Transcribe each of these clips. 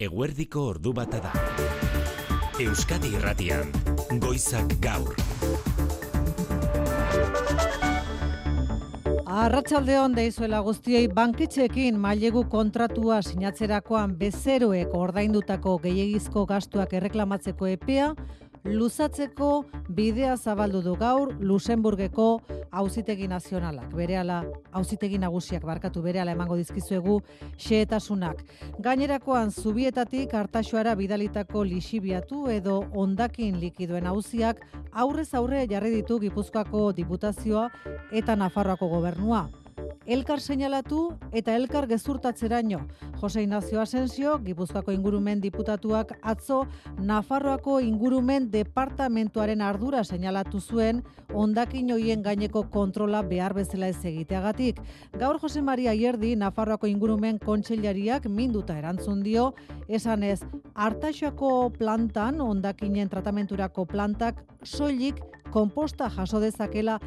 Eguerdiko ordu bata da. Euskadi Irratian, Goizak Gaur. Arratsaldeon deizuela guztiei bankitzeekin mailegu kontratua sinatzerakoan bezeroek ordaindutako gehiegizko gastuak erreklamatzeko epea luzatzeko bidea zabaldu du gaur Luxemburgeko Auzitegi Nazionalak. Berehala Auzitegi Nagusiak barkatu berehala emango dizkizuegu xehetasunak. Gainerakoan zubietatik hartaxoara bidalitako lixibiatu edo ondakin likidoen auziak aurrez aurre jarri ditu Gipuzkoako Diputazioa eta Nafarroako Gobernua elkar seinalatu eta elkar gezurtatzeraino. Jose Ignacio Asensio, Gipuzkoako ingurumen diputatuak atzo, Nafarroako ingurumen departamentuaren ardura seinalatu zuen, ondakin hoien gaineko kontrola behar bezala ez egiteagatik. Gaur Jose Maria Ierdi, Nafarroako ingurumen kontseilariak minduta erantzun dio, esan ez, hartaxoako plantan, ondakinen tratamenturako plantak, soilik, komposta jaso dezakela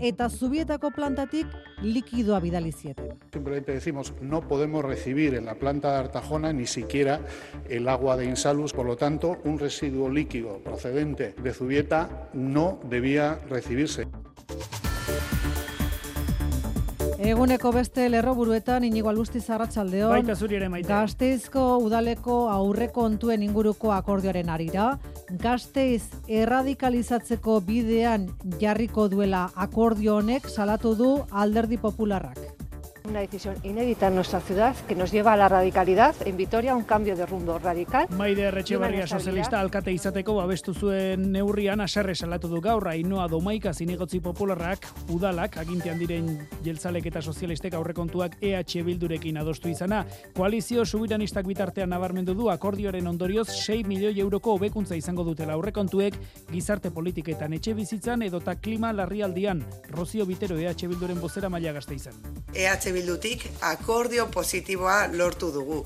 eta zubietako plantatik likidoa bidali zieten. Simplemente decimos, no podemos recibir en la planta de Artajona ni siquiera el agua de Insalus, por lo tanto, un residuo líquido procedente de Zubieta no debía recibirse. Eguneko beste lerroburuetan inigo alusti zarratxaldeon. Baita zuri ere maite. Gazteizko udaleko aurreko ontuen inguruko akordioaren arira. Gazteiz erradikalizatzeko bidean jarriko duela akordio honek salatu du alderdi popularrak. Una decisión inédita en nuestra ciudad que nos lleva a la radicalidad. En Vitoria, un cambio de rumbo radical. Maide Erretxebarria sozialista alkate izateko babestu zuen neurrian aserre salatu du gaur Ainoa Domaika zinegotzi popularrak udalak agintean diren jeltzalek eta sozialistek aurrekontuak EH Bildurekin adostu izana. Koalizio subiranistak bitartean nabarmendu du akordioaren ondorioz 6 milioi euroko hobekuntza izango dutela aurrekontuek gizarte politiketan etxe bizitzan edota klima larrialdian. Rozio Bitero EH Bilduren bozera maila gazte izan. EH Bildutik akordio positiboa lortu dugu.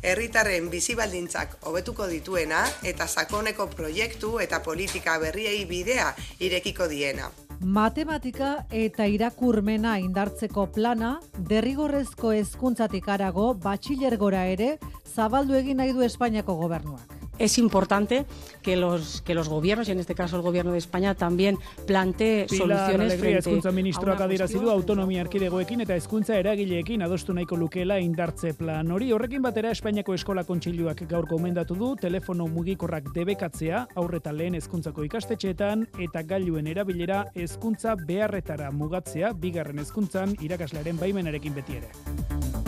Herritarren bizibaldintzak hobetuko dituena eta sakoneko proiektu eta politika berriei bidea irekiko diena. Matematika eta irakurmena indartzeko plana, derrigorrezko hezkuntzatik arago batxilergora ere zabaldu egin nahi du Espainiako gobernuak. Es importante que los, que los gobiernos, y en este caso el gobierno de España, también plantee soluciones frente hezkuntza ministroak adierazi du autonomia erkidegoekin eta hezkuntza eragileekin adostu nahiko lukeela indartze plan hori. Horrekin batera Espainiako eskola kontseiluak gaur gomendatu du telefono mugikorrak debekatzea aurreta lehen hezkuntzako ikastetxeetan eta gailuen erabilera hezkuntza beharretara mugatzea bigarren hezkuntzan irakaslearen baimenarekin beti ere.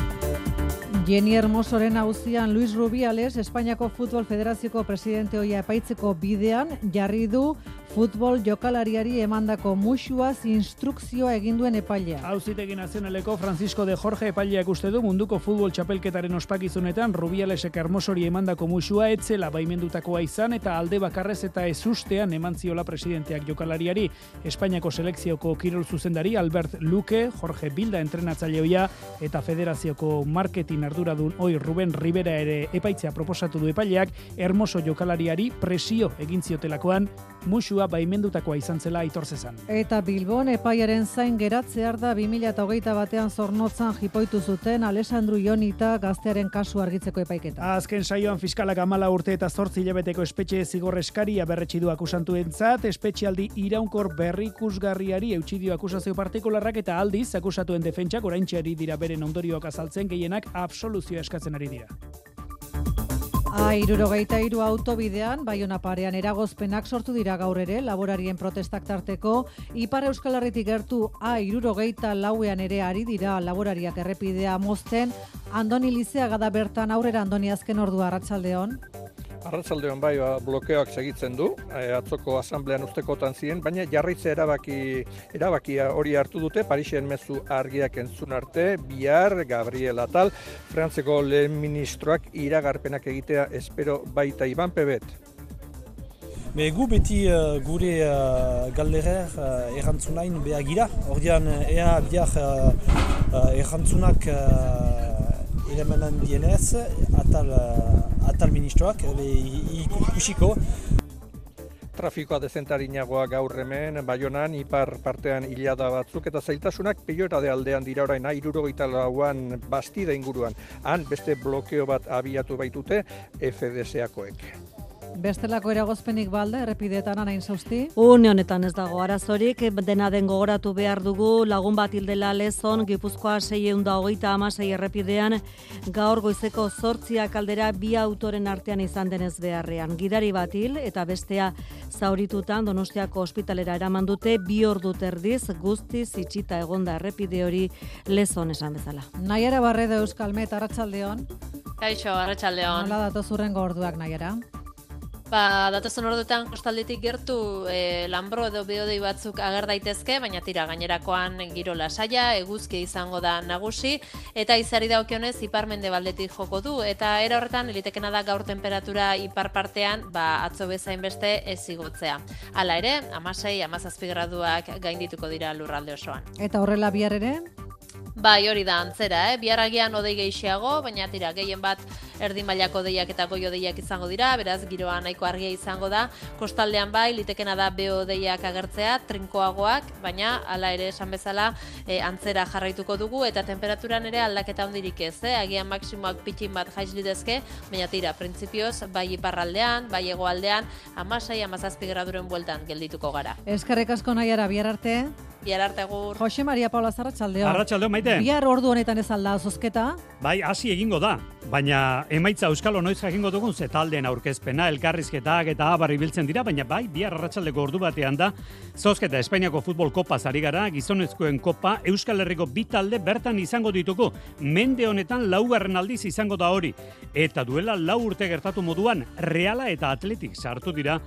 Jenny Hermosoren auzian Luis Rubiales, Espainiako Futbol Federazioko presidente hoia epaitzeko bidean, jarri du futbol jokalariari emandako musuaz instrukzioa egin duen epailea. Auzitegi nazionaleko Francisco de Jorge epaileak uste du munduko futbol txapelketaren ospakizunetan Rubialesek Hermosori emandako musua etzela baimendutakoa izan eta alde bakarrez eta ezustean eman ziola presidenteak jokalariari. Espainiako selekzioko kirol zuzendari Albert Luque, Jorge Bilda entrenatzaileoia eta federazioko marketing arduradun oi Ruben Rivera ere epaitzea proposatu du epaileak Hermoso jokalariari presio egin ziotelakoan musua baimendutakoa izan zela aitor zezan. Eta Bilbon epaiaren zain geratzear da 2008 batean zornotzan jipoitu zuten Alessandru Ionita gaztearen kasu argitzeko epaiketa. Azken saioan fiskalak amala urte eta zortzi hilabeteko espetxe zigor eskaria berretsi du akusantu entzat, espetxialdi iraunkor berrikusgarriari eutxidio akusazio partikularrak eta aldiz akusatuen defentsak oraintxeari dira beren ondorioak azaltzen gehienak absoluzio eskatzen ari dira. A, irurogeita iru autobidean, baiona parean eragozpenak sortu dira gaur ere, laborarien protestak tarteko, Ipar Euskal Herritik gertu A, irurogeita lauean ere ari dira laborariak errepidea mozten, Andoni Lizea gada bertan aurrera Andoni azken ordua arratsaldeon. Arratzaldeon bai, ba, blokeoak segitzen du, e, atzoko asamblean ustekotan ziren, baina jarritze erabaki, erabakia hori hartu dute, Parisen mezu argiak entzun arte, bihar, Gabriel Atal, Frantzeko lehen ministroak iragarpenak egitea espero baita Iban Pebet. Be, gu beti uh, gure uh, galderer uh, errantzunain behagira, ordean ea biar uh, errantzunak uh, elemenan dienez, atal, atal ministroak, ikusiko. trafikoa dezentarinagoa gaur hemen, baionan, ipar partean hilada batzuk, eta zailtasunak pilora de aldean dira orain, airurogeita lauan bastida inguruan. Han beste blokeo bat abiatu baitute FDS-akoek. Bestelako eragozpenik balde, errepideetan anain zauzti? Une honetan ez dago arazorik, dena den gogoratu behar dugu, lagun bat hildela lezon, Gipuzkoa 6 da hogeita amasei errepidean, gaur goizeko zortziak aldera bi autoren artean izan denez beharrean. Gidari bat hil eta bestea zauritutan Donostiako ospitalera eraman dute bi ordu terdiz guztiz itxita egonda errepide hori lezon esan bezala. Naiara Barredo Euskalmet, Arratsaldeon. Kaixo, Arratsaldeon. Nola datoz urrengo orduak Naiara? Ba, datozen orduetan kostaldetik gertu e, lanbro edo beodei batzuk ager daitezke, baina tira gainerakoan giro lasaia, eguzki izango da nagusi, eta izari daukionez iparmende baldetik joko du, eta era horretan elitekena da gaur temperatura ipar partean, ba, atzo bezain beste ez igotzea. Hala ere, amasei, amazazpi graduak gaindituko dira lurralde osoan. Eta horrela bihar ere? Bai, hori da antzera, eh? Biarragian odei gehiago, baina tira, gehien bat erdi mailako deiak eta goio deiak izango dira, beraz giroa nahiko argia izango da. Kostaldean bai, litekena da beo deiak agertzea, trinkoagoak, baina hala ere esan bezala e, antzera jarraituko dugu eta temperaturan ere aldaketa hondirik ez, eh? Agian maksimoak pitin bat jaiz lidezke, baina tira, printzipioz, bai iparraldean, bai egoaldean, amasai, amazazpi graduren bueltan geldituko gara. Eskarek asko nahiara bihar arte. Bihar arte gur. Jose Maria Paula Zarratxaldeo. Arratxaldeo, maite. Bihar ordu honetan ez alda zozketa. Bai, hasi egingo da. Baina emaitza euskalo noiz jakingo dugun ze taldeen aurkezpena, elkarrizketak eta abar ibiltzen dira, baina bai, bihar arratsaldeko ordu batean da. Zozketa Espainiako futbol kopa zari gara, gizonezkoen kopa, Euskal Herriko bi talde bertan izango dituko. Mende honetan laugarren aldiz izango da hori. Eta duela lau urte gertatu moduan, Reala eta Atletik sartu dira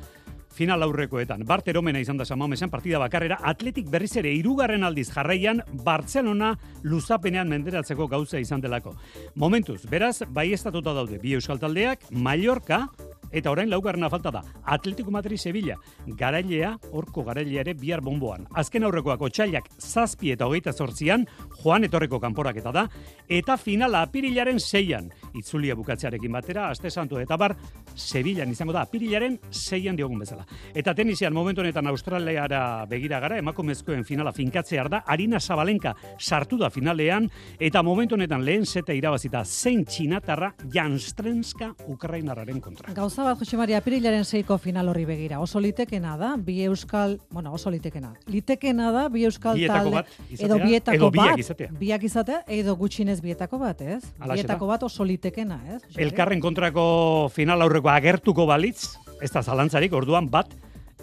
final aurrekoetan. Bart eromena izan da Samamesan partida bakarrera, atletik berriz ere irugarren aldiz jarraian Bartzelona luzapenean menderatzeko gauza izan delako. Momentuz, beraz, bai estatuta daude bi euskal taldeak, Mallorca, Eta orain laugarrena falta da, Atletico Madrid Sevilla, garailea, orko garailea ere bihar bomboan. Azken aurrekoak otxailak zazpi eta hogeita zortzian, joan etorreko kanporak eta da, eta finala apirilaren zeian, itzulia bukatzearekin batera, aste santu eta bar, Sevillan izango da, apirilaren zeian diogun bezala. Eta tenisian momentu honetan Australiara begira gara, emakumezkoen finala finkatzear da, Arina Zabalenka sartu da finalean, eta momentu honetan lehen zeta irabazita zein txinatarra Janstrenska Ukrainararen kontra. Gauza bat, Jose Maria, apirilaren zeiko final horri begira. Oso litekena da, bi euskal, bueno, oso litekena. Litekena da, bi euskal bietako talde, bat izatea, edo bietako edo biak bat, izatea. biak izatea, edo gutxinez bietako bat, ez? Alaxe bietako da. bat oso litekena, ez? Jose? Elkarren kontrako final aurreko agertuko balitz, ez da zalantzarik, orduan bat,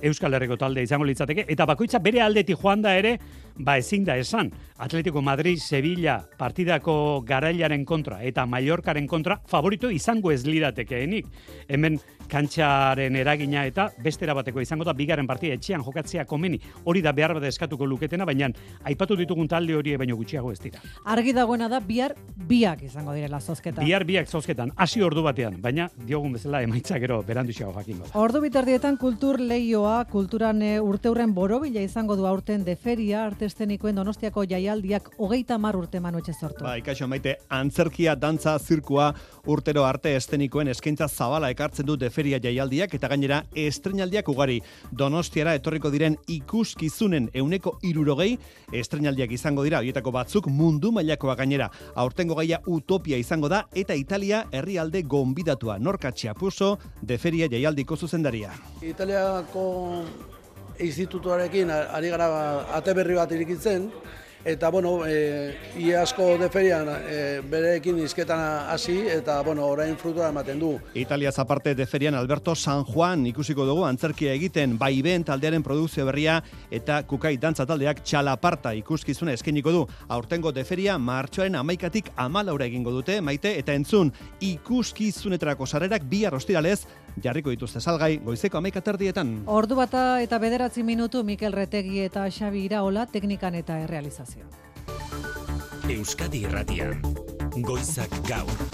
Euskal Herriko talde izango litzateke, eta bakoitza bere aldetik joan da ere, ba ezin da esan. Atletico Madrid, Sevilla, partidako garailaren kontra, eta Mallorcaren kontra, favorito izango ez liratekeenik. Hemen kantxaren eragina eta bestera bateko izango da, bigaren partida etxean jokatzea komeni, hori da behar bat eskatuko luketena, baina aipatu ditugun talde hori baino gutxiago ez dira. Argi dagoena da, bihar biak izango direla zozketa. Bihar biak zozketan, hasi ordu batean, baina diogun bezala emaitza gero beranduxago jakingo da. Ordu bitardietan kultur leioa, kulturan e, urteurren borobila izango du aurten de feria, arte estenikoen donostiako jaialdiak hogeita mar urte manu etxe sortu. Bai, kaixo maite, antzerkia, dantza, zirkua, urtero arte estenikoen eskaintza zabala ekartzen du deferia jaialdiak eta gainera estrenaldiak ugari. Donostiara etorriko diren ikuskizunen euneko irurogei estrenaldiak izango dira, horietako batzuk mundu mailakoa gainera. Aurtengo gaia utopia izango da eta Italia herrialde gonbidatua. Norka txapuso, deferia jaialdiko zuzendaria. Italiako institutuarekin ari gara ate berri bat irikitzen, eta bueno, e, iasko deferian e, bereekin izketan hasi eta bueno, orain frutua ematen du. Italia aparte de ferian Alberto San Juan ikusiko dugu antzerkia egiten baiben taldearen produkzio berria eta kukai dantza taldeak txalaparta ikuskizuna eskeniko du. Aurtengo deferia martxoaren amaikatik amalaura egingo dute maite eta entzun ikuskizunetarako sarrerak bi arrostiralez jarriko dituzte salgai goizeko amaika terdietan. Ordu bata eta bederatzi minutu Mikel Retegi eta Xabi Iraola teknikan eta errealizazio. Euskadi Irratian. Goizak gaur.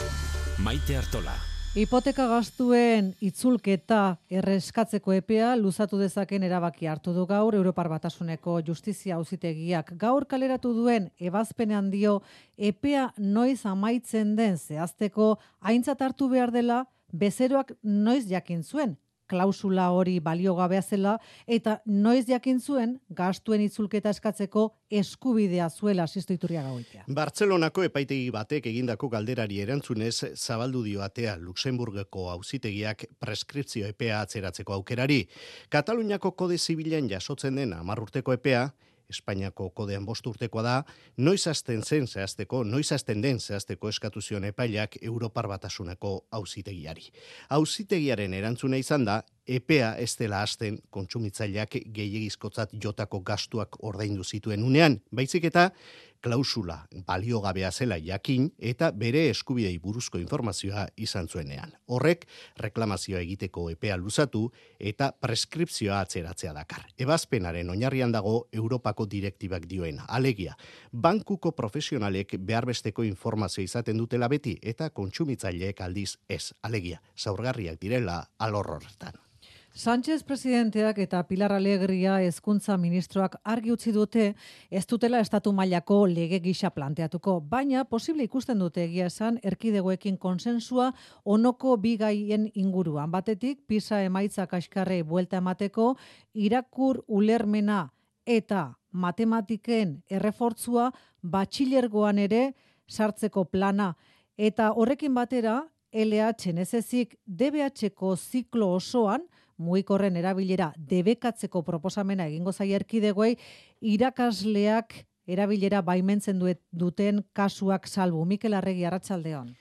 Maite Artola. Hipoteka gastuen itzulketa erreskatzeko epea luzatu dezaken erabaki hartu du gaur Europar Batasuneko Justizia Auzitegiak gaur kaleratu duen ebazpenean dio epea noiz amaitzen den zehazteko aintzat hartu behar dela bezeroak noiz jakin zuen klausula hori baliogabea zela eta noiz jakin zuen gastuen itzulketa eskatzeko eskubidea zuela asisto iturriaga Bartzelonako epaitegi batek egindako galderari erantzunez zabaldu dio atea Luxemburgeko auzitegiak preskripzio epea atzeratzeko aukerari. Kataluniako kode zibilen jasotzen den 10 urteko epea Espainiako kodean bost urtekoa da, noiz hasten zen zehazteko, noiz hasten den zehazteko eskatu zion epailak Europar batasuneko auzitegiari. Auzitegiaren erantzuna izan da, epea ez dela hasten kontsumitzaileak gehiagizkotzat jotako gastuak ordaindu zituen unean, baizik eta klausula baliogabea zela jakin eta bere eskubidei buruzko informazioa izan zuenean. Horrek reklamazioa egiteko epea luzatu eta preskripzioa atzeratzea dakar. Ebazpenaren oinarrian dago Europako direktibak dioen alegia. Bankuko profesionalek beharbesteko informazio izaten dutela beti eta kontsumitzaileek aldiz ez alegia. Zaurgarriak direla alorrorretan. Sánchez presidenteak eta Pilar Alegria hezkuntza ministroak argi utzi dute ez dutela estatu mailako lege gisa planteatuko, baina posible ikusten dute egia esan erkidegoekin konsensua onoko bigaien inguruan. Batetik, pisa emaitza kaskarre buelta emateko, irakur ulermena eta matematiken errefortzua batxilergoan ere sartzeko plana. Eta horrekin batera, LH nezezik DBH-ko ziklo osoan, mugikorren erabilera debekatzeko proposamena egingo zai erkidegoei irakasleak erabilera baimentzen duten kasuak salbu. Mikel Arregi Arratsaldeon.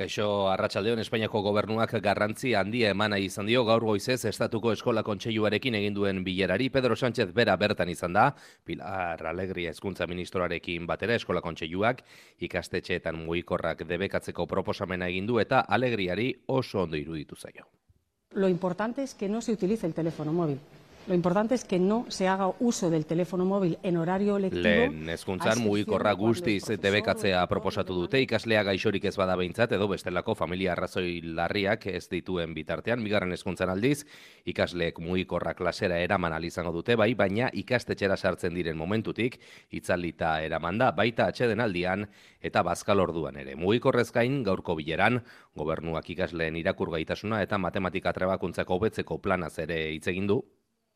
Kaixo Arratsaldeon Espainiako gobernuak garrantzi handia emana izan dio gaur goizez estatuko eskola kontseiluarekin egin duen bilerari Pedro Sánchez bera bertan izan da Pilar Alegria hezkuntza ministroarekin batera eskola kontseiluak ikastetxeetan mugikorrak debekatzeko proposamena egin du eta Alegriari oso ondo iruditu zaio. Lo importante es que no se utilice el teléfono móvil. Lo importante es que no se haga uso del teléfono móvil en horario lectivo. Lehen eskuntzan mugikkorra guztiz debekatzea proposatu dute ikaslea gaixorik ez bada behintzat edo bestelako familia arrazoi larriak ez dituen bitartean. Bigarren eskuntzan aldiz, ikasleek mugikorra klasera eraman izango dute bai, baina ikastetxera sartzen diren momentutik, itzalita eraman da, baita atxeden aldian eta bazkal orduan ere. Mugikorrez gain gaurko bileran, gobernuak ikasleen irakur gaitasuna eta matematika trebakuntzako betzeko planaz ere hitz egin du,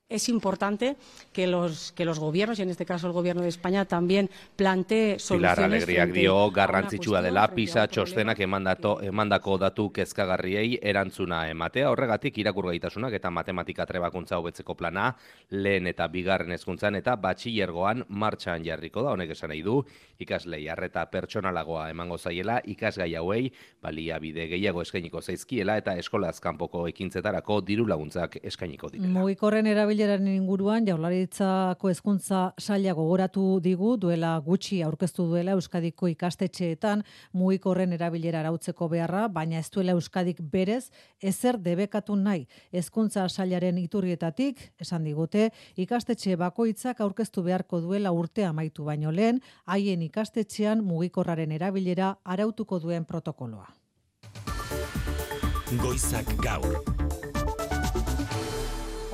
es importante que los, que los gobiernos, y en este caso el gobierno de España, también plantee soluciones... Pilar Alegriak dio garrantzitsua dela pisa txostenak emandato, emandako datu kezkagarriei erantzuna ematea. Horregatik irakur gaitasunak eta matematika trebakuntza hobetzeko plana lehen eta bigarren hezkuntzan eta batxillergoan martxan jarriko da. Honek esan nahi du, ikaslei arreta pertsonalagoa emango zaiela, ikasgai hauei baliabide gehiago eskainiko zaizkiela eta eskolaz kanpoko ekintzetarako diru laguntzak eskainiko direla. Mugikorren erabileraren inguruan Jaurlaritzako hezkuntza saila gogoratu digu duela gutxi aurkeztu duela Euskadiko ikastetxeetan mugikorren erabilera arautzeko beharra, baina ez duela Euskadik berez ezer debekatu nahi. Hezkuntza sailaren iturrietatik esan digute ikastetxe bakoitzak aurkeztu beharko duela urte amaitu baino lehen haien ikastetxean mugikorraren erabilera arautuko duen protokoloa. Goizak gaur.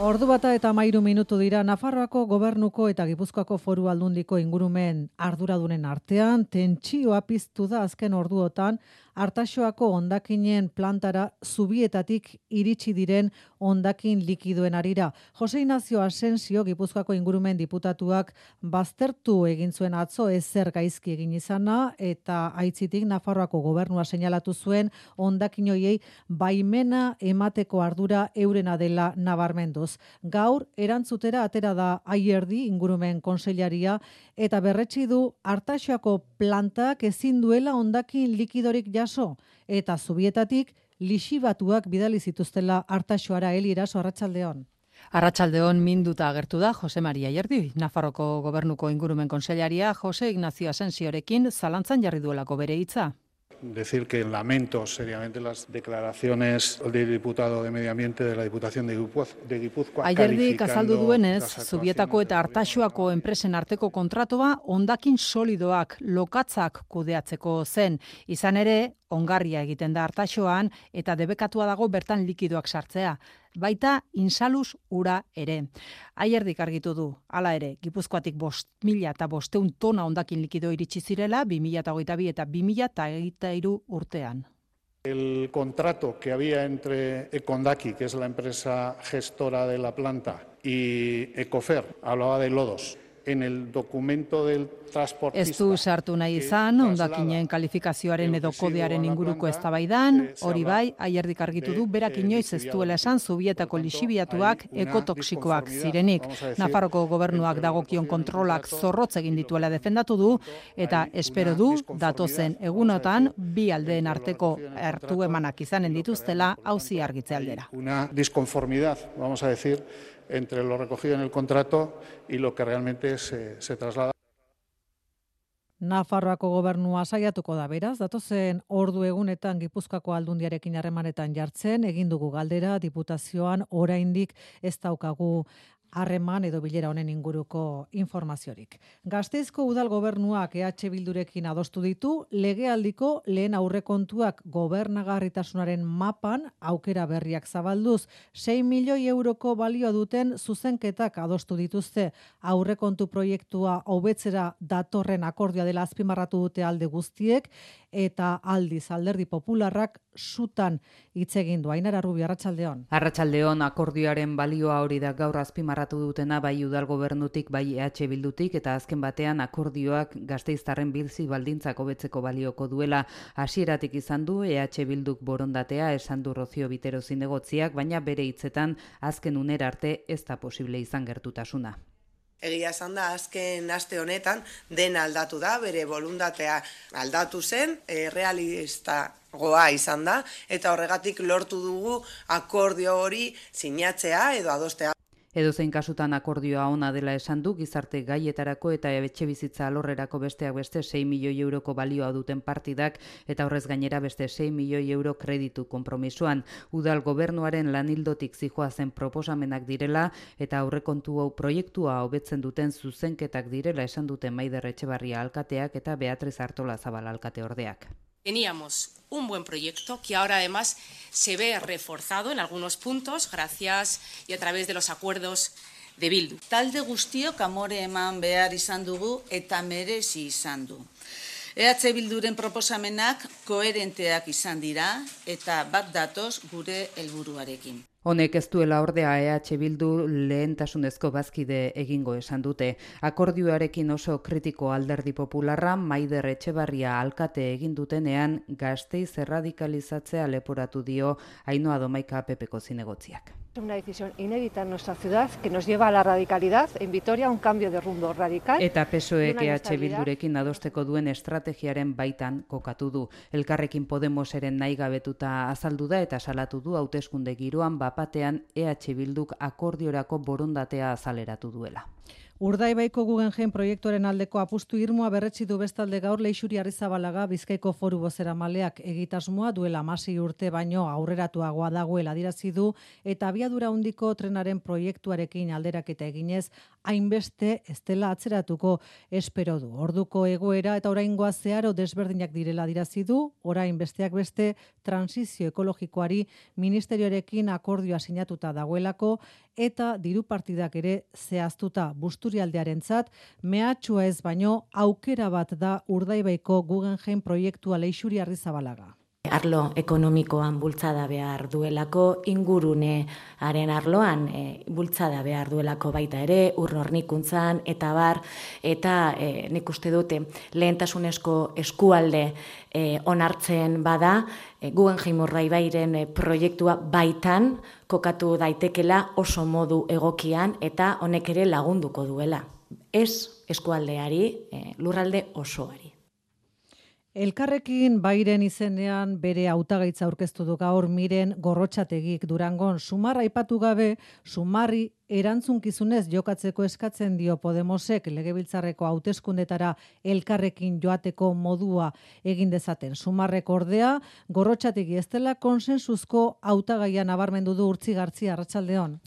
Ordu bata eta mairu minutu dira Nafarroako gobernuko eta Gipuzkoako foru aldundiko ingurumen arduradunen artean, tentsioa piztu da azken orduotan, Artaxoako ondakinen plantara zubietatik iritsi diren ondakin likidoen arira. Jose Ignacio Asensio, Gipuzkoako ingurumen diputatuak, baztertu egin zuen atzo ezer gaizki egin izana, eta aitzitik Nafarroako gobernua seinalatu zuen ondakin hoiei baimena emateko ardura eurena dela nabarmenduz. Gaur, erantzutera atera da aierdi ingurumen konsellaria, eta berretsi du Artaxoako plantak ezin duela ondakin likidorik jaso eta zubietatik lixibatuak bidali zituztela Artaxoara eliraso arratsaldeon. Arratsaldeon minduta agertu da Jose Maria Ierdi, Nafarroko gobernuko ingurumen konsellaria Jose Ignacio Asensiorekin zalantzan jarri duelako bere hitza decir que lamento seriamente las declaraciones del diputado de Medio Ambiente de la Diputación de Gipuzkoa. Aierdi kazaldu duenez, Zubietako eta Artaxoako enpresen arteko kontratoa ondakin solidoak lokatzak kudeatzeko zen. Izan ere, ongarria egiten da Artaxoan eta debekatua dago bertan likidoak sartzea baita insaluz ura ere. Aierdik argitu du, hala ere, gipuzkoatik bost mila eta bosteun tona ondakin likido iritsi zirela, bi mila eta goita bi eta bi mila eta urtean. El contrato que había entre Econdaki, que es la empresa gestora de la planta, y Ecofer, hablaba de lodos. En el documento del transportista... Ez du sartu nahi izan, ondakinen kalifikazioaren edo kodearen inguruko eztabaidan, hori bai, aierdik argitu du, berak inoiz ez duela esan zubietako lixibiatuak ekotoksikoak zirenik. Nafarroko gobernuak dagokion kontrolak zorrotz egin dituela defendatu du, eta espero du, datozen egunotan, bi aldeen arteko hartu emanak izanen dituztela, hauzi argitze aldera. Una disconformidad, vamos a decir, entre lo recogido en el contrato y lo que realmente se, se traslada. Nafarroako gobernua saiatuko da beraz, datozen ordu egunetan Gipuzkoako aldundiarekin harremanetan jartzen, egin dugu galdera diputazioan oraindik ez daukagu harreman edo bilera honen inguruko informaziorik. Gazteizko udal gobernuak EH Bildurekin adostu ditu, legealdiko lehen aurrekontuak gobernagarritasunaren mapan aukera berriak zabalduz, 6 milioi euroko balio duten zuzenketak adostu dituzte. Aurrekontu proiektua hobetzera datorren akordioa dela azpimarratu dute alde guztiek, eta aldiz alderdi popularrak sutan hitz egin du. Ainara Rubi, Arratsaldeon. Arratsaldeon akordioaren balioa hori da gaur azpimarratu dutena bai udal gobernutik bai EH Bildutik eta azken batean akordioak Gasteiztarren bizi baldintzak hobetzeko balioko duela hasieratik izan du EH Bilduk borondatea esan du Rozio Bitero zinegotziak, baina bere hitzetan azken unera arte ez da posible izan gertutasuna. Egia esan da, azken aste honetan, den aldatu da, bere voluntatea aldatu zen, e, realista goa izan da, eta horregatik lortu dugu akordio hori sinatzea edo adostea. Edo zein kasutan akordioa ona dela esan du gizarte gaietarako eta etxe bizitza alorrerako besteak beste 6 milioi euroko balioa duten partidak eta horrez gainera beste 6 milioi euro kreditu konpromisoan. Udal gobernuaren lanildotik zijoa zen proposamenak direla eta aurrekontu hau proiektua hobetzen duten zuzenketak direla esan duten Maider Etxebarria alkateak eta Beatriz Artola Zabal alkate ordeak. Teníamos un buen proyecto que ahora además se ve reforzado en algunos puntos gracias y a través de los acuerdos de Bildu. Talde guztiok amore eman behar izan dugu eta merezi izan du. EH Bilduren proposamenak koherenteak izan dira eta bat datoz gure helburuarekin. Honek ez duela ordea EH Bildu lehentasunezko bazkide egingo esan dute. Akordioarekin oso kritiko alderdi popularra Maider Etxebarria alkate egin dutenean gazteiz erradikalizatzea leporatu dio Ainoa Domaika Pepeko zinegotziak. Una decisión inédita en nuestra ciudad que nos lleva a la radicalidad en Vitoria un cambio de rumbo radical. Eta PSOEk EH Bildurekin adosteko duen estrategiaren baitan kokatu du. Elkarrekin Podemoseren nahi gabetuta azaldu da eta salatu du hauteskunde giroan bapatean EH Bilduk akordiorako borondatea azaleratu duela. Urdaibaiko Guggenheim proiektuaren aldeko apustu irmoa berretsi du bestalde gaur Leixuri Arrizabalaga Bizkaiko Foru Bozera Maleak egitasmoa duela masi urte baino aurreratuagoa dagoela dirazi du eta abiadura handiko trenaren proiektuarekin alderaketa eginez hainbeste estela atzeratuko espero du. Orduko egoera eta oraingoa zeharo desberdinak direla dirazi du, orain besteak beste transizio ekologikoari ministerioarekin akordioa sinatuta dagoelako eta diru partidak ere zehaztuta busturialdearentzat mehatxua ez baino aukera bat da Urdaibaiko Guggenheim proiektua Leixuri Arrizabalaga arlo ekonomikoan bultzada behar duelako, ingurunearen arloan e, bultzada behar duelako baita ere, urnornikuntzan, eta bar, eta e, nik uste dute lehentasunezko eskualde e, onartzen bada, e, guen jaimurra ibairen e, proiektua baitan kokatu daitekela oso modu egokian eta honek ere lagunduko duela. Ez eskualdeari, e, lurralde osoari. Elkarrekin bairen izenean bere hautagaitza aurkeztu du gaur miren gorrotxategik durangon. Sumarra aipatu gabe sumarri erantzunkizunez jokatzeko eskatzen dio Podemosek legebiltzarreko hauteskundetara elkarrekin joateko modua egin dezaten. Sumarrek ordea, gorrotxatik ez dela konsensuzko hautagaia nabarmendu du urtzi gartzi arratsaldeon.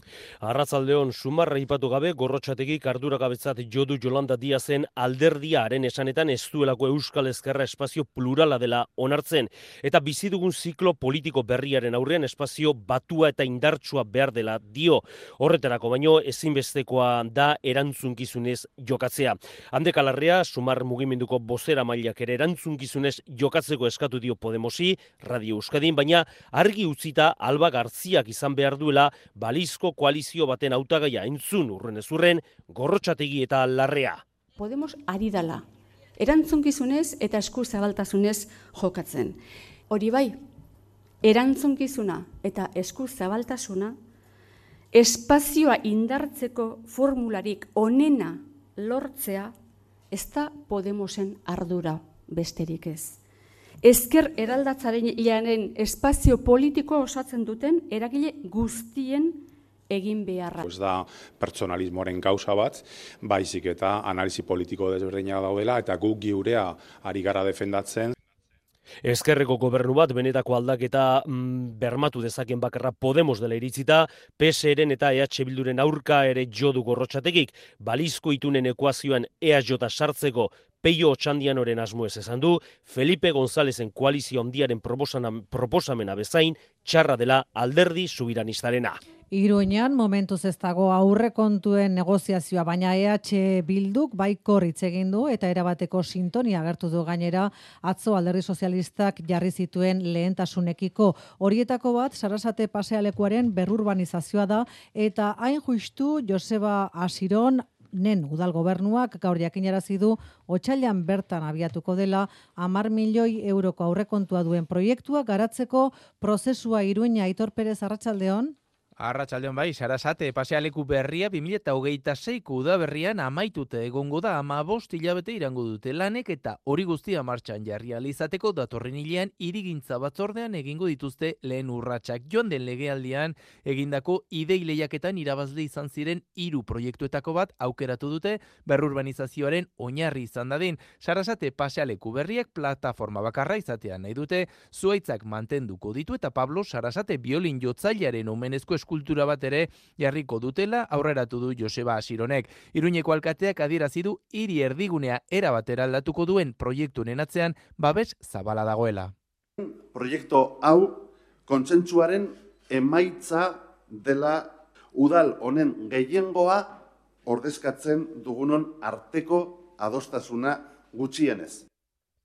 Arratsaldeon sumarra ipatu gabe gorrotxategik arduragabetzat jodu Jolanda Diazen alderdiaren esanetan ez duelako Euskal Ezkerra espazio plurala dela onartzen eta bizi dugun ziklo politiko berriaren aurrean espazio batua eta indartsua behar dela dio. Horretarako baino ezinbestekoa da erantzunkizunez jokatzea. Hande kalarrea, sumar mugimenduko bozera mailak ere erantzunkizunez jokatzeko eskatu dio Podemosi, Radio Euskadin, baina argi utzita Alba Garziak izan behar duela balizko koalizio baten hautagaia entzun urren ezurren, gorrotxategi eta larrea. Podemos ari dala, erantzunkizunez eta esku zabaltasunez jokatzen. Hori bai, erantzunkizuna eta esku zabaltasuna espazioa indartzeko formularik onena lortzea ez da Podemosen ardura besterik ez. Ezker eraldatzaren ianen espazio politiko osatzen duten eragile guztien egin beharra. Ez da pertsonalismoaren gauza bat, baizik eta analisi politiko desberdina daudela eta guk giurea ari gara defendatzen. Ezkerreko gobernu bat benetako aldaketa mm, bermatu dezaken bakarra Podemos dela iritzita, PSRen eta EH Bilduren aurka ere jodu gorrotxategik, balizko itunen ekuazioan EH sartzeko Peio Otxandianoren asmo ez esan du, Felipe Gonzalezen koalizio handiaren proposamena bezain, txarra dela alderdi subiranizarena. Iruñan momentuz ez dago aurrekontuen negoziazioa, baina EH Bilduk baiko egin du eta erabateko sintonia agertu du gainera atzo alderdi sozialistak jarri zituen lehentasunekiko. Horietako bat, sarasate pasealekuaren berrurbanizazioa da eta hain justu Joseba Asiron nen udal gobernuak gaur jakinarazi du otsailean bertan abiatuko dela 10 milioi euroko aurrekontua duen proiektua garatzeko prozesua Iruña Aitor Perez Arratsaldeon Arratxaldeon bai, sarasate, pasealeku berria 2008ko udaberrian amaitute egongo da ama bost hilabete irango dute lanek eta hori guztia martxan jarri alizateko datorren hilean irigintza batzordean egingo dituzte lehen urratsak joan den legealdian egindako idei lehiaketan irabazle izan ziren hiru proiektuetako bat aukeratu dute berrurbanizazioaren oinarri izan dadin. Sarasate pasealeku berriak plataforma bakarra izatean nahi dute, zuaitzak mantenduko ditu eta Pablo Sarasate biolin jotzailearen omenezko eskultura bat ere jarriko dutela aurreratu du Joseba Asironek. Iruñeko alkateak adierazi du hiri erdigunea era batera aldatuko duen proiektu atzean babes zabala dagoela. Proiektu hau kontsentsuaren emaitza dela udal honen gehiengoa ordezkatzen dugunon arteko adostasuna gutxienez.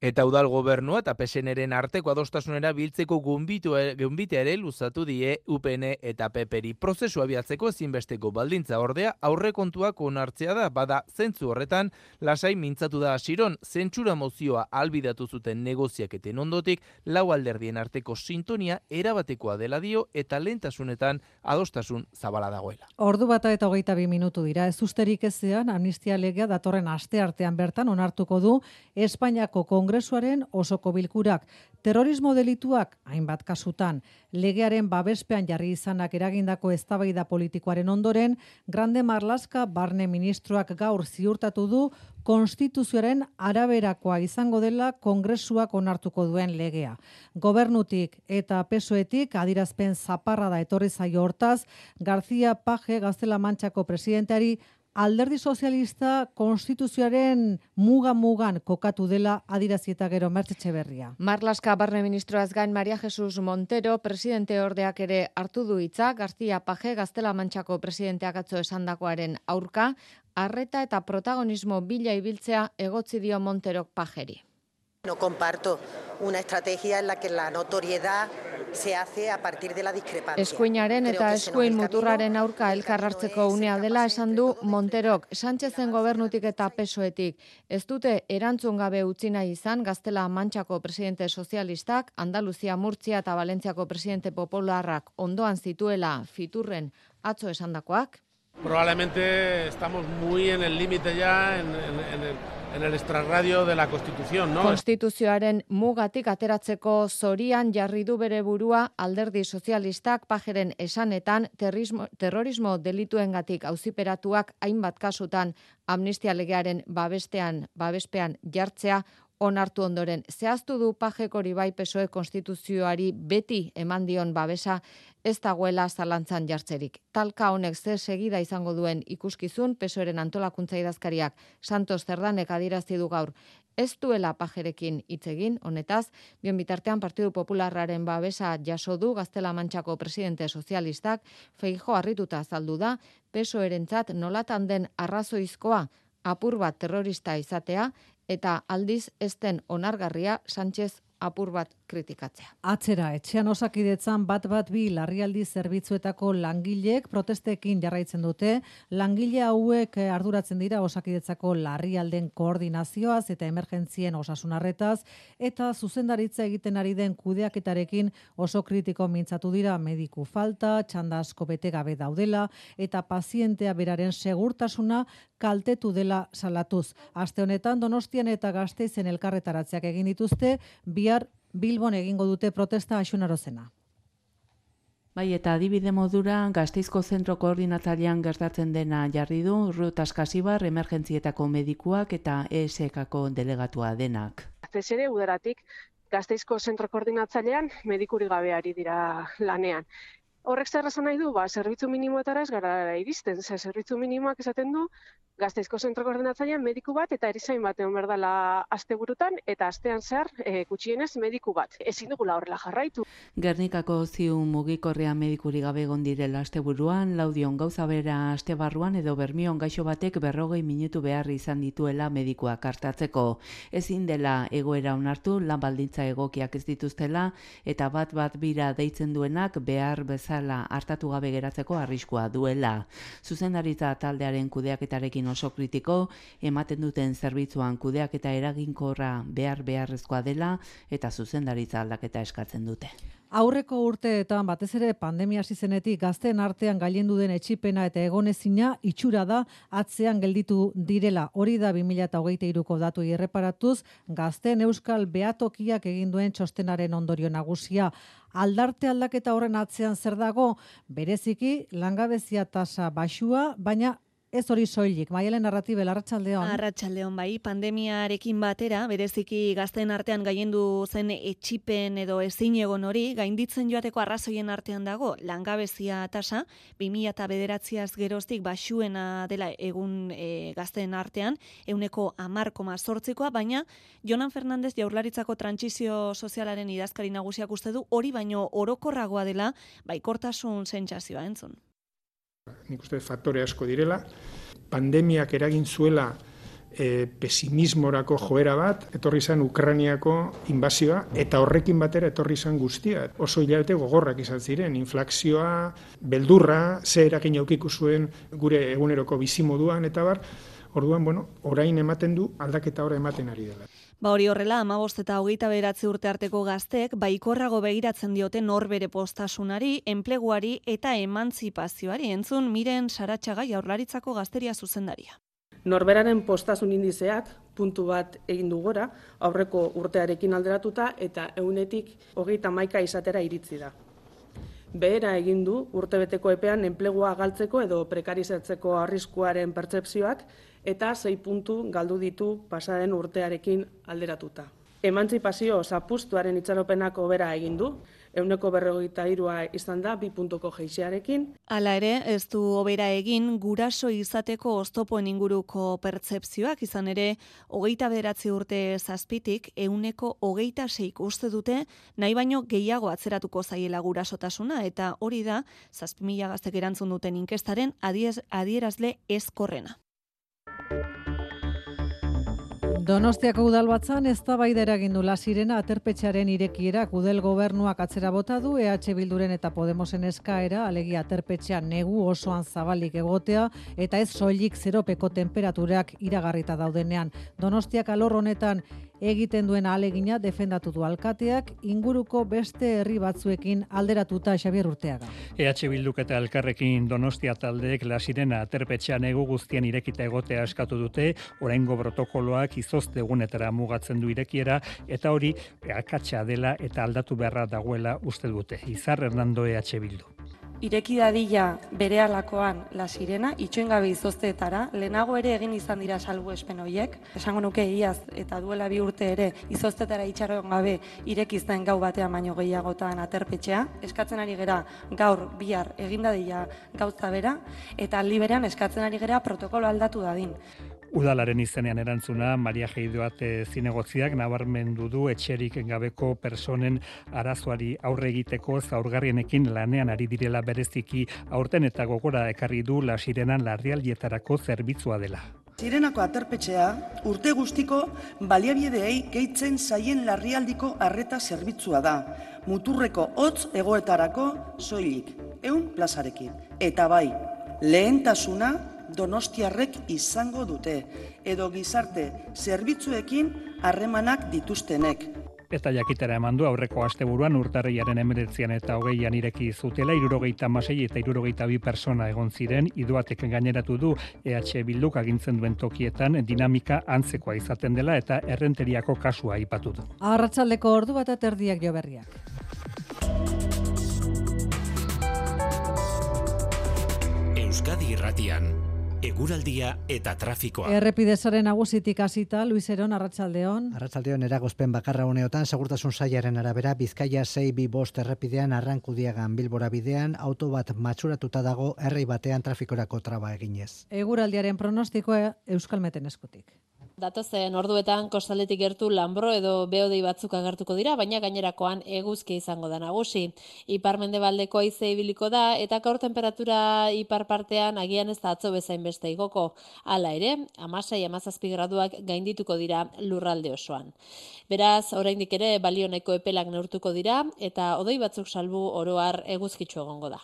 Eta udal gobernua eta PSNren arteko adostasunera biltzeko gunbitea ere luzatu die UPN eta PPRI. Prozesu abiatzeko ezinbesteko baldintza ordea aurrekontuak onartzea da, bada zentzu horretan lasai mintzatu da hasiron zentsura mozioa albidatu zuten negoziaketen ondotik lau alderdien arteko sintonia erabatekoa dela dio eta lentasunetan adostasun zabala dagoela. Ordu bata eta hogeita bi minutu dira, ez usterik ezean amnistia legea datorren aste artean bertan onartuko du Espainiako Kongresuaren osoko bilkurak terrorismo delituak hainbat kasutan legearen babespean jarri izanak eragindako eztabaida politikoaren ondoren Grande Marlaska barne ministroak gaur ziurtatu du konstituzioaren araberakoa izango dela kongresuak onartuko duen legea. Gobernutik eta pesoetik adirazpen zaparra da etorri zaio hortaz, García Paje Gaztela Mantxako presidenteari alderdi sozialista konstituzioaren muga-mugan kokatu dela adirazieta gero mertzetxe berria. Marlaska barne ministroaz gain Maria Jesus Montero, presidente ordeak ere hartu du hitza, García Paje, Gaztela Mantxako presidenteak atzo esandakoaren aurka, arreta eta protagonismo bila ibiltzea egotzi dio Monterok Pajeri. No comparto una estrategia en la que la notoriedad se hace a partir de la discrepancia. Eskuinaren eta eskuin muturraren aurka elkar hartzeko unea dela esan du Monterok, Sánchezen gobernutik eta pesoetik. Ez dute erantzun gabe utzi nahi izan Gaztela Mantxako presidente sozialistak, Andaluzia, Murtzia eta Valentziako presidente popularrak ondoan zituela fiturren atzo esandakoak. Probablemente estamos muy en el límite ya en, en, en el en el extrarradio de la Constitución, ¿no? Konstituzioaren mugatik ateratzeko zorian jarri du bere burua alderdi sozialistak pajeren esanetan terrorismo, terrorismo delituengatik auziperatuak hainbat kasutan amnistia legearen babestean babespean jartzea onartu ondoren. Zehaztu du pajek hori bai pesoe konstituzioari beti eman dion babesa ez dagoela zalantzan jartzerik. Talka honek zer segida izango duen ikuskizun pesoeren antolakuntza idazkariak Santos Zerdanek adirazti du gaur ez duela pajerekin hitz egin honetaz, bion bitartean Partidu Popularraren babesa jaso du Gaztela Mantxako presidente sozialistak, feijo harrituta azaldu da, peso erentzat nolatan den arrazoizkoa apur bat terrorista izatea, eta aldiz ezten onargarria Sánchez apur bat kritikatzea. Atzera, etxean osakidetzan bat bat bi larrialdi zerbitzuetako langileek protestekin jarraitzen dute, langile hauek eh, arduratzen dira osakidetzako larrialden koordinazioaz eta emergentzien osasunarretaz, eta zuzendaritza egiten ari den kudeaketarekin oso kritiko mintzatu dira mediku falta, txanda asko bete gabe daudela, eta pazientea beraren segurtasuna kaltetu dela salatuz. Aste honetan Donostian eta Gasteizen elkarretaratzeak egin dituzte, bihar Bilbon egingo dute protesta asunarozena. Bai, eta adibide modura, gazteizko zentro koordinatzailean gertatzen dena jarri du, Ruth Askasibar, emergentzietako medikuak eta ESK-ako delegatua denak. Gazteiz ere, udaratik, gazteizko zentro koordinatzailean medikuri gabeari dira lanean. Horrek zer nahi du, ba, zerbitzu minimoetara ez gara iristen, ze zerbitzu minimoak esaten du, Gazteizko zentro koordinatzailean mediku bat eta erizain bat egon berdala asteburutan eta astean zer e, gutxienez mediku bat. Ezin dugula horrela jarraitu. Gernikako ziu mugikorrea medikuri gabe egon direla asteburuan, laudion gauza bera astebarruan edo bermion gaixo batek berrogei minutu behar izan dituela medikuak hartatzeko. Ezin dela egoera onartu, lan baldintza egokiak ez dituztela eta bat bat bira deitzen duenak behar bezala hartatu gabe geratzeko arriskua duela. Zuzendaritza taldearen kudeaketarekin oso kritiko, ematen duten zerbitzuan kudeak eta eraginkorra behar beharrezkoa dela eta zuzendaritza aldaketa eskatzen dute. Aurreko urteetan batez ere pandemia hasi zenetik gazteen artean gailendu den etxipena eta egonezina itxura da atzean gelditu direla. Hori da 2023ko datu irreparatuz gazteen euskal beatokiak egin duen txostenaren ondorio nagusia. Aldarte aldaketa horren atzean zer dago? Bereziki langabezia tasa baxua, baina Ez hori soilik, maialen narratibe, larratxaldeon. Arratxaldeon bai, pandemiarekin batera, bereziki gazten artean gaiendu zen etxipen edo ezin egon hori, gainditzen joateko arrazoien artean dago, langabezia tasa, 2000 eta bederatziaz geroztik basuena dela egun e, gazten artean, euneko amarkoma sortzikoa, baina Jonan Fernandez jaurlaritzako trantsizio sozialaren idazkari nagusiak uste du, hori baino orokorragoa dela, baikortasun sentsazioa entzun nik uste faktore asko direla. Pandemiak eragin zuela e, pesimismorako joera bat, etorri zen Ukraniako inbazioa, eta horrekin batera etorri zen guztia. Oso hilabete gogorrak izan ziren, inflakzioa, beldurra, ze eragin aukiku zuen gure eguneroko bizimoduan, eta bar, orduan, bueno, orain ematen du, aldaketa ora ematen ari dela. Ba hori horrela, amabost eta hogeita beratze urte arteko gaztek, baikorrago begiratzen diote norbere postasunari, enpleguari eta emantzipazioari entzun miren saratxaga jaurlaritzako gazteria zuzendaria. Norberaren postasun indizeak puntu bat egin du gora, aurreko urtearekin alderatuta eta eunetik hogeita maika izatera iritzi da. Behera egin du urtebeteko epean enplegua galtzeko edo prekarizatzeko arriskuaren pertsepzioak eta sei puntu galdu ditu pasaden urtearekin alderatuta. Emantzipazio zapustuaren itxaropenak obera egin du, euneko berrogeita irua izan da, bi puntuko geixiarekin. Hala ere, ez du obera egin guraso izateko oztopoen inguruko pertsepzioak izan ere, hogeita beratzi urte zazpitik, euneko hogeita seik uste dute, nahi baino gehiago atzeratuko zaiela gurasotasuna, eta hori da, zazpimila gaztek erantzun duten inkestaren adierazle ezkorrena. Donostiako udalbatzan ez da baida eragindu la sirena aterpetxaren irekiera udel gobernuak atzera bota du EH Bilduren eta Podemosen eskaera alegia aterpetxean negu osoan zabalik egotea eta ez soilik zeropeko temperaturak iragarrita daudenean. Donostiak alor honetan egiten duen alegina defendatu du alkateak inguruko beste herri batzuekin alderatuta Xabier Urteaga. EH Bilduk eta Elkarrekin Donostia taldeek la sirena aterpetxean egu guztien irekita egotea eskatu dute, oraingo protokoloak izozte egunetara mugatzen du irekiera eta hori akatsa dela eta aldatu beharra dagoela uste dute. Izar Hernando EH Bildu. Ireki dadila bere alakoan la sirena, itxoen gabe izozteetara, lehenago ere egin izan dira salbu espen horiek, esango nuke iaz eta duela bi urte ere izoztetara itxaron gabe irekizten gau batean baino gehiagotan aterpetxea, eskatzen ari gera gaur bihar egin dadila gauza bera, eta aldi berean eskatzen ari gera protokolo aldatu dadin. Udalaren izenean erantzuna, Maria Geidoate zinegotziak nabarmendu du etxerik gabeko personen arazoari aurre egiteko zaurgarrienekin lanean ari direla bereziki aurten eta gogora ekarri du la sirenan larrialdietarako zerbitzua dela. Sirenako aterpetxea urte guztiko baliabideei gehitzen zaien larrialdiko arreta zerbitzua da. Muturreko hotz egoetarako soilik, eun plazarekin. Eta bai, lehentasuna donostiarrek izango dute, edo gizarte zerbitzuekin harremanak dituztenek. Eta jakitera eman du aurreko asteburuan urtarriaren emeretzian eta hogeian ireki zutela, irurogeita masei eta irurogeita bi persona egon ziren, iduatek gaineratu du EH Bilduk agintzen duen tokietan dinamika antzekoa izaten dela eta errenteriako kasua aipatu du. Arratsaldeko ordu bat aterdiak jo berriak. Euskadi Irratian eguraldia eta trafikoa. Errepidezaren nagusitik hasita Luis Eron Arratsaldeon. Arratsaldeon eragozpen bakarra uneotan segurtasun sailaren arabera Bizkaia 6 bi bost errepidean arrankudiagan Bilbora bidean auto bat matxuratuta dago herri batean trafikorako traba eginez. Eguraldiaren pronostikoa Euskalmeten eskutik. Datozen orduetan kostaldetik gertu lanbro edo beodei batzuk agertuko dira, baina gainerakoan eguzki izango da nagusi. Ipar mendebaldeko aize ibiliko da eta gaur temperatura ipar partean agian ez da atzo bezain beste igoko. Hala ere, amasai amazazpi graduak gaindituko dira lurralde osoan. Beraz, oraindik ere balioneko epelak neurtuko dira eta odei batzuk salbu oroar eguzkitzu egongo da.